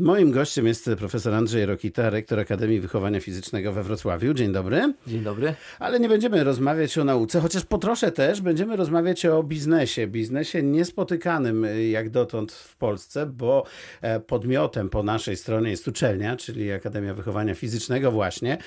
Moim gościem jest profesor Andrzej Rokita, rektor Akademii Wychowania Fizycznego we Wrocławiu. Dzień dobry. Dzień dobry. Ale nie będziemy rozmawiać o nauce, chociaż po trosze też będziemy rozmawiać o biznesie. Biznesie niespotykanym jak dotąd w Polsce, bo e, podmiotem po naszej stronie jest uczelnia, czyli Akademia Wychowania Fizycznego właśnie.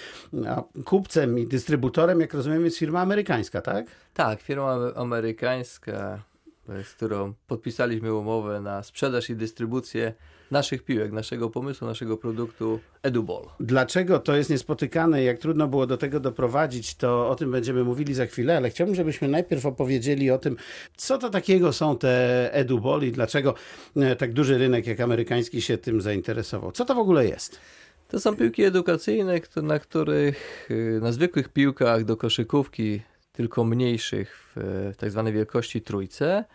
A kupcem i dystrybutorem, jak rozumiem, jest firma amerykańska, tak? Tak, firma amerykańska, z którą podpisaliśmy umowę na sprzedaż i dystrybucję naszych piłek, naszego pomysłu, naszego produktu EduBall. Dlaczego to jest niespotykane i jak trudno było do tego doprowadzić, to o tym będziemy mówili za chwilę, ale chciałbym, żebyśmy najpierw opowiedzieli o tym, co to takiego są te EduBall i dlaczego e, tak duży rynek jak amerykański się tym zainteresował. Co to w ogóle jest? To są piłki edukacyjne, na których y, na zwykłych piłkach do koszykówki, tylko mniejszych w tak zwanej wielkości trójce,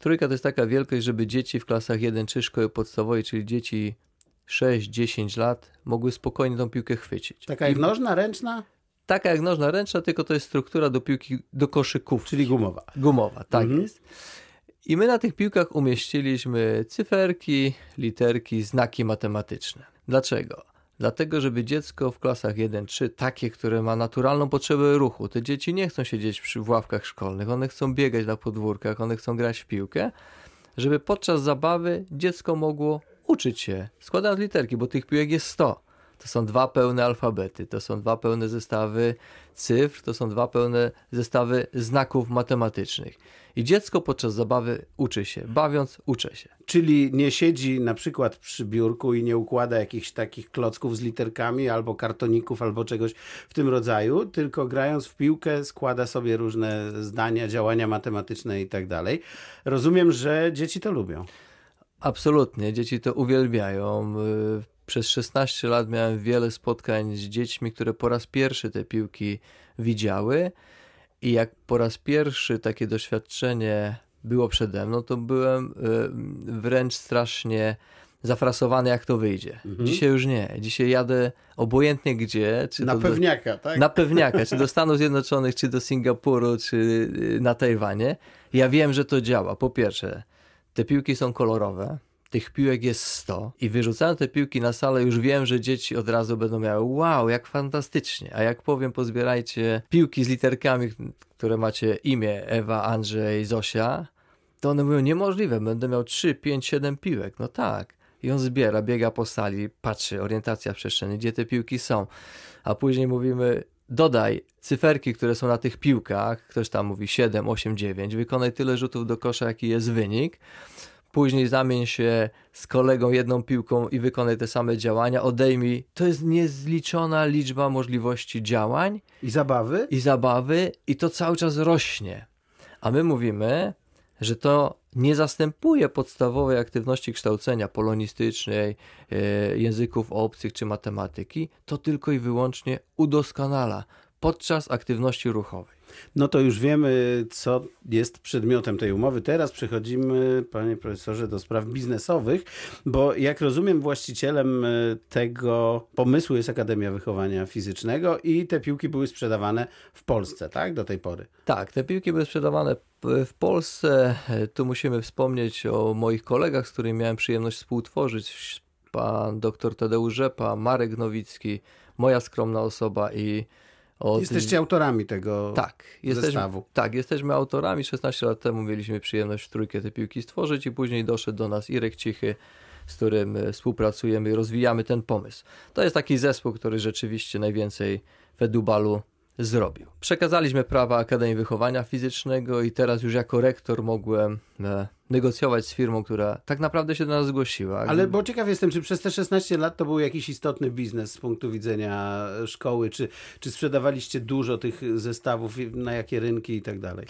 Trójka to jest taka wielkość, żeby dzieci w klasach 1-3 szkoły podstawowej, czyli dzieci 6-10 lat, mogły spokojnie tą piłkę chwycić. Taka jak nożna, ręczna? Taka jak nożna, ręczna, tylko to jest struktura do piłki, do koszyków. Czyli gumowa. Gumowa, tak mhm. jest. I my na tych piłkach umieściliśmy cyferki, literki, znaki matematyczne. Dlaczego? Dlatego, żeby dziecko w klasach 1-3, takie, które ma naturalną potrzebę ruchu, te dzieci nie chcą siedzieć przy, w ławkach szkolnych, one chcą biegać na podwórkach, one chcą grać w piłkę, żeby podczas zabawy dziecko mogło uczyć się, składając literki, bo tych piłek jest 100. To są dwa pełne alfabety, to są dwa pełne zestawy cyfr, to są dwa pełne zestawy znaków matematycznych. I dziecko podczas zabawy uczy się, bawiąc uczy się. Czyli nie siedzi na przykład przy biurku i nie układa jakichś takich klocków z literkami albo kartoników albo czegoś w tym rodzaju, tylko grając w piłkę składa sobie różne zdania, działania matematyczne i tak dalej. Rozumiem, że dzieci to lubią. Absolutnie, dzieci to uwielbiają. Przez 16 lat miałem wiele spotkań z dziećmi, które po raz pierwszy te piłki widziały. I jak po raz pierwszy takie doświadczenie było przede mną, to byłem y, wręcz strasznie zafrasowany, jak to wyjdzie. Mhm. Dzisiaj już nie. Dzisiaj jadę obojętnie gdzie. Czy na pewniaka, do, tak? Na pewniaka, czy do Stanów Zjednoczonych, czy do Singapuru, czy y, na Tajwanie. Ja wiem, że to działa. Po pierwsze, te piłki są kolorowe tych piłek jest 100 i wyrzucając te piłki na salę już wiem, że dzieci od razu będą miały wow, jak fantastycznie. A jak powiem, pozbierajcie piłki z literkami, które macie imię Ewa, Andrzej, Zosia, to one mówią niemożliwe, będę miał 3, 5, 7 piłek. No tak. I on zbiera, biega po sali, patrzy, orientacja przestrzeni, gdzie te piłki są. A później mówimy, dodaj cyferki, które są na tych piłkach, ktoś tam mówi 7, 8, 9, wykonaj tyle rzutów do kosza, jaki jest wynik później zamień się z kolegą jedną piłką i wykonaj te same działania, odejmij. To jest niezliczona liczba możliwości działań. I zabawy? I zabawy, i to cały czas rośnie. A my mówimy, że to nie zastępuje podstawowej aktywności kształcenia polonistycznej, e, języków obcych czy matematyki, to tylko i wyłącznie udoskonala podczas aktywności ruchowej. No to już wiemy, co jest przedmiotem tej umowy. Teraz przechodzimy, panie profesorze, do spraw biznesowych, bo jak rozumiem, właścicielem e, tego pomysłu jest Akademia Wychowania Fizycznego i te piłki były sprzedawane w Polsce, tak? Do tej pory. Tak, te piłki były sprzedawane w Polsce. Tu musimy wspomnieć o moich kolegach, z którymi miałem przyjemność współtworzyć. Pan dr Tadeusz Rzepa, Marek Nowicki, moja skromna osoba i Jesteście autorami tego tak, jesteśmy, zestawu. Tak, jesteśmy autorami. 16 lat temu mieliśmy przyjemność w trójkę te piłki stworzyć i później doszedł do nas Irek Cichy, z którym e, współpracujemy i rozwijamy ten pomysł. To jest taki zespół, który rzeczywiście najwięcej w Edubalu zrobił. Przekazaliśmy prawa Akademii Wychowania Fizycznego i teraz już jako rektor mogłem e, negocjować z firmą, która tak naprawdę się do nas zgłosiła. Ale bo ciekaw jestem, czy przez te 16 lat to był jakiś istotny biznes z punktu widzenia szkoły, czy, czy sprzedawaliście dużo tych zestawów, na jakie rynki i tak dalej?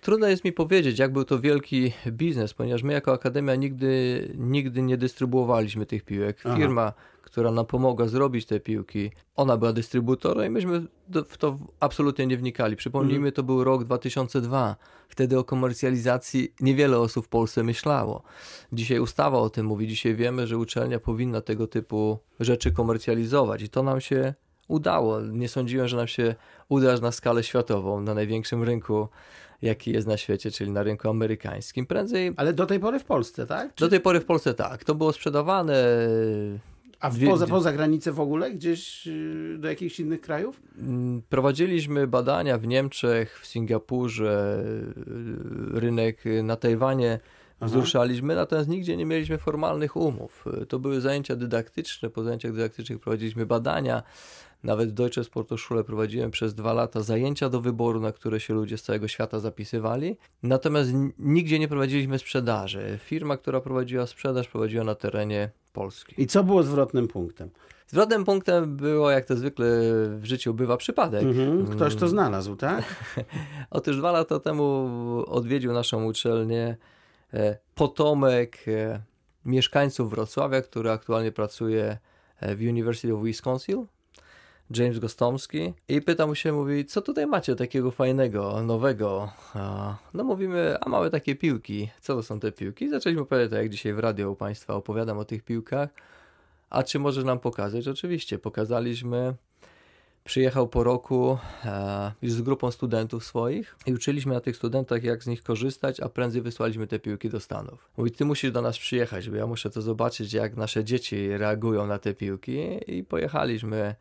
Trudno jest mi powiedzieć, jak był to wielki biznes, ponieważ my jako Akademia nigdy, nigdy nie dystrybuowaliśmy tych piłek. Firma, Aha. która nam pomogła zrobić te piłki, ona była dystrybutorem i myśmy w to absolutnie nie wnikali. Przypomnijmy, mhm. to był rok 2002. Wtedy o komercjalizacji niewiele osób w Polsce myślało. Dzisiaj ustawa o tym mówi, dzisiaj wiemy, że uczelnia powinna tego typu rzeczy komercjalizować i to nam się udało. Nie sądziłem, że nam się uda na skalę światową, na największym rynku, jaki jest na świecie, czyli na rynku amerykańskim. Prędzej. Ale do tej pory w Polsce, tak? Czy... Do tej pory w Polsce tak. To było sprzedawane. A w, poza, poza granicę w ogóle? Gdzieś y, do jakichś innych krajów? Mm, prowadziliśmy badania w Niemczech, w Singapurze, y, rynek na Tajwanie wzruszaliśmy, natomiast nigdzie nie mieliśmy formalnych umów. To były zajęcia dydaktyczne, po zajęciach dydaktycznych prowadziliśmy badania. Nawet w Deutsche Sportoschule prowadziłem przez dwa lata zajęcia do wyboru, na które się ludzie z całego świata zapisywali. Natomiast nigdzie nie prowadziliśmy sprzedaży. Firma, która prowadziła sprzedaż, prowadziła na terenie Polski. I co było zwrotnym punktem? Zwrotnym punktem było, jak to zwykle w życiu bywa, przypadek. Mhm, ktoś to znalazł, tak? Otóż dwa lata temu odwiedził naszą uczelnię E, potomek e, mieszkańców Wrocławia, który aktualnie pracuje e, w University of Wisconsin, James Gostomski i pyta mu się, mówi, co tutaj macie takiego fajnego, nowego? No mówimy, a mamy takie piłki. Co to są te piłki? Zaczęliśmy opowiadać, jak dzisiaj w radio u Państwa opowiadam o tych piłkach. A czy może nam pokazać? Oczywiście, pokazaliśmy przyjechał po roku e, już z grupą studentów swoich i uczyliśmy na tych studentach, jak z nich korzystać, a prędzej wysłaliśmy te piłki do Stanów. Mówi, ty musisz do nas przyjechać, bo ja muszę to zobaczyć, jak nasze dzieci reagują na te piłki i pojechaliśmy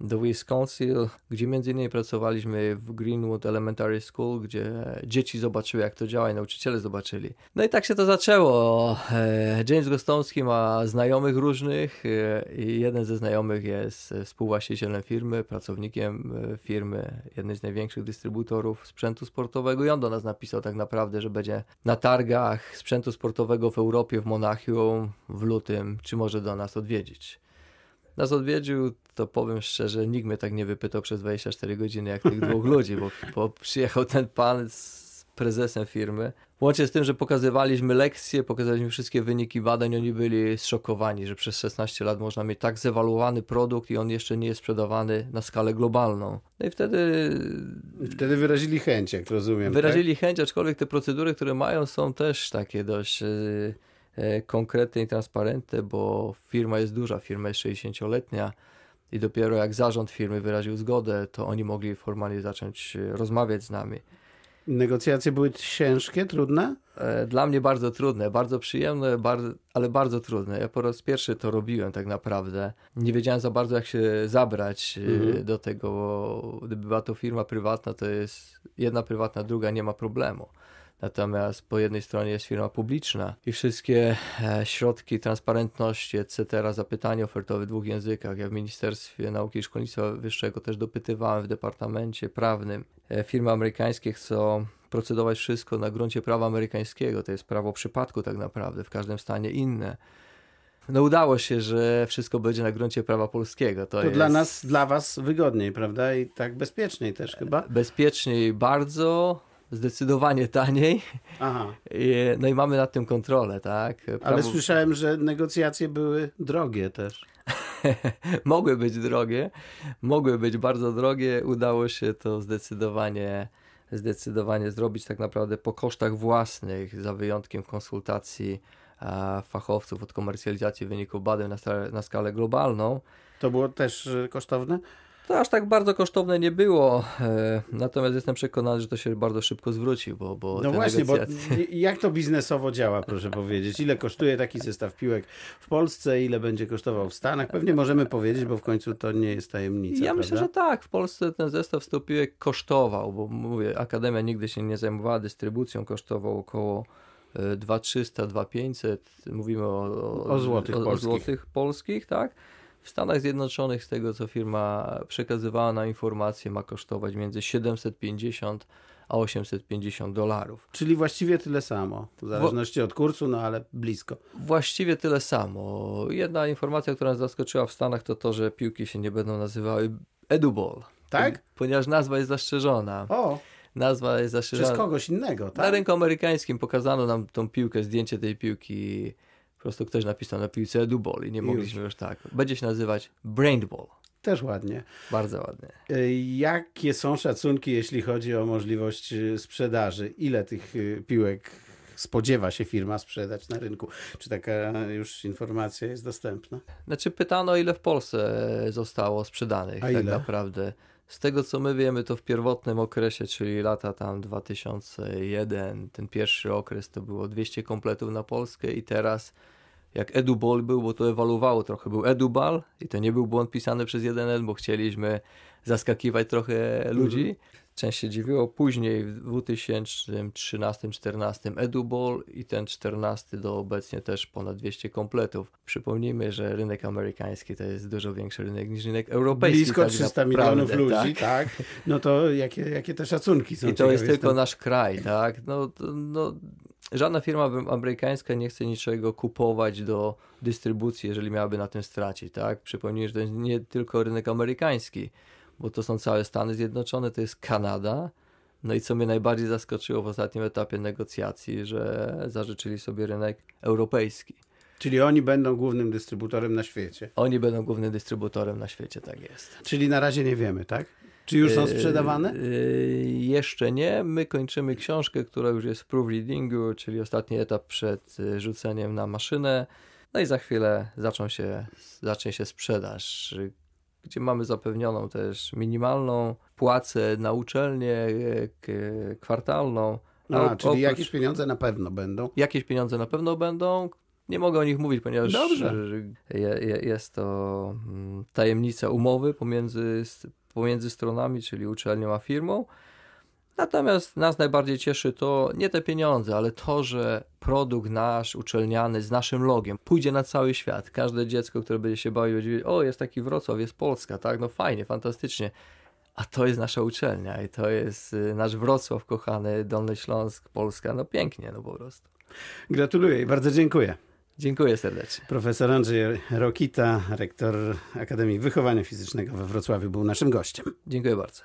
do Wisconsin, gdzie między innymi pracowaliśmy w Greenwood Elementary School, gdzie dzieci zobaczyły, jak to działa i nauczyciele zobaczyli. No i tak się to zaczęło. E, James Gostomski ma znajomych różnych e, i jeden ze znajomych jest współwłaścicielem firmy, pracownikiem e, firmy, jednej z największych dystrybutorów sprzętu sportowego i on do nas napisał tak naprawdę, że będzie na targach sprzętu sportowego w Europie, w Monachium w lutym, czy może do nas odwiedzić nas odwiedził, to powiem szczerze, nikt mnie tak nie wypytał przez 24 godziny jak tych dwóch ludzi, bo, bo przyjechał ten pan z prezesem firmy. Łącznie z tym, że pokazywaliśmy lekcje, pokazaliśmy wszystkie wyniki badań, oni byli zszokowani, że przez 16 lat można mieć tak zewaluowany produkt i on jeszcze nie jest sprzedawany na skalę globalną. No i wtedy... Wtedy wyrazili chęć, jak rozumiem. Wyrazili tak? chęć, aczkolwiek te procedury, które mają są też takie dość... Yy konkretne i transparentne, bo firma jest duża, firma jest 60-letnia i dopiero jak zarząd firmy wyraził zgodę, to oni mogli formalnie zacząć e, rozmawiać z nami. Negocjacje były ciężkie, trudne? E, dla mnie bardzo trudne, bardzo przyjemne, bardzo, ale bardzo trudne. Ja po raz pierwszy to robiłem tak naprawdę. Nie wiedziałem za bardzo, jak się zabrać mhm. do tego, bo gdyby była to firma prywatna, to jest jedna prywatna, druga nie ma problemu. Natomiast po jednej stronie jest firma publiczna i wszystkie e, środki transparentności, etc., zapytania ofertowe w dwóch językach. Ja w Ministerstwie Nauki i Szkolnictwa Wyższego też dopytywałem w Departamencie Prawnym. E, firmy amerykańskie chcą procedować wszystko na gruncie prawa amerykańskiego. To jest prawo przypadku tak naprawdę, w każdym stanie inne. No udało się, że wszystko będzie na gruncie prawa polskiego. To, to jest... dla nas, dla was wygodniej, prawda? I tak bezpieczniej też chyba. Bezpieczniej bardzo, zdecydowanie taniej. Aha. No i mamy nad tym kontrolę, tak? Prawo... Ale słyszałem, że negocjacje były drogie też. mogły być drogie, mogły być bardzo drogie. Udało się to zdecydowanie, zdecydowanie zrobić tak naprawdę po kosztach własnych, za wyjątkiem konsultacji fachowców od komercjalizacji wyników badań na, na skalę globalną. To było też e, kosztowne? To aż tak bardzo kosztowne nie było, e, natomiast jestem przekonany, że to się bardzo szybko zwróci, bo, bo No właśnie, negocjacje... bo jak to biznesowo działa, proszę powiedzieć? Ile kosztuje taki zestaw piłek w Polsce, ile będzie kosztował w Stanach? Pewnie możemy powiedzieć, bo w końcu to nie jest tajemnica, Ja prawda? myślę, że tak. W Polsce ten zestaw 100 piłek kosztował, bo mówię, Akademia nigdy się nie zajmowała dystrybucją, kosztował około 2300, e, 2500, mówimy o, o, o złotych, o, o złotych polskich, tak? W Stanach Zjednoczonych, z tego co firma przekazywała na informacje, ma kosztować między 750 a 850 dolarów. Czyli właściwie tyle samo, w zależności od kursu, no ale blisko. Właściwie tyle samo. Jedna informacja, która nas zaskoczyła w Stanach, to to, że piłki się nie będą nazywały Eduball. Tak? Ponieważ nazwa jest zastrzeżona. O! Nazwa jest zastrzeżona. Przez kogoś innego, tak? Na rynku amerykańskim pokazano nam tą piłkę, zdjęcie tej piłki po prostu ktoś napisał na piłce eduball i nie mogliśmy już. już tak. Będzie się nazywać brainball. Też ładnie. Bardzo ładnie. E, jakie są szacunki, jeśli chodzi o możliwość e, sprzedaży? Ile tych e, piłek spodziewa się firma sprzedać na rynku? Czy taka już informacja jest dostępna? Znaczy pytano, ile w Polsce zostało sprzedanych A tak ile? naprawdę. Z tego co my wiemy, to w pierwotnym okresie, czyli lata tam 2001, ten pierwszy okres to było 200 kompletów na Polskę i teraz jak Eduball był, bo to ewaluowało trochę, był Edubal i to nie był błąd pisany przez jeden N, bo chcieliśmy zaskakiwać trochę ludzi. Część się dziwiło. Później w 2013-2014 Eduball i ten 14 do obecnie też ponad 200 kompletów. Przypomnijmy, że rynek amerykański to jest dużo większy rynek niż rynek europejski. Blisko tak 300 naprawdę, milionów ludzi, tak? tak? No to jakie, jakie te szacunki są? I to jest tylko nasz kraj, tak? No, no, żadna firma amerykańska nie chce niczego kupować do dystrybucji, jeżeli miałaby na tym stracić, tak? Przypomnij, że to jest nie tylko rynek amerykański, bo to są całe Stany Zjednoczone, to jest Kanada. No i co mnie najbardziej zaskoczyło w ostatnim etapie negocjacji, że zażyczyli sobie rynek europejski. Czyli oni będą głównym dystrybutorem na świecie. Oni będą głównym dystrybutorem na świecie, tak jest. Czyli na razie nie wiemy, tak? Czy już są Yy, sprzedawane? yy, jeszcze nie. My kończymy książkę, która już jest w proofreadingu, czyli ostatni etap przed yy, rzuceniem na maszynę. No i za chwilę zaczną się, zacznie się sprzedaż, gdzie mamy zapewnioną też minimalną płacę na uczelnię kwartalną. A, O- czyli oprócz- jakieś pieniądze na pewno będą. Jakieś pieniądze na pewno będą. Nie mogę o nich mówić, ponieważ Dobrze. jest to mm, tajemnica umowy pomiędzy, pomiędzy stronami, czyli uczelnią a firmą. Natomiast nas najbardziej cieszy to nie te pieniądze, ale to, że produkt nasz, uczelniany, z naszym logiem pójdzie na cały świat. Każde dziecko, które będzie się bawiło, będzie wiedzieć, o jest taki Wrocław, jest Polska, tak? No fajnie, fantastycznie. A to jest nasza uczelnia i to jest y, nasz Wrocław kochany, Dolny Śląsk, Polska. No pięknie, no po prostu. Gratuluję i bardzo dziękuję. Dziękuję serdecznie. Profesor Andrzej Rokita, rektor Akademii Wychowania Fizycznego we Wrocławiu, był naszym gościem. Dziękuję bardzo.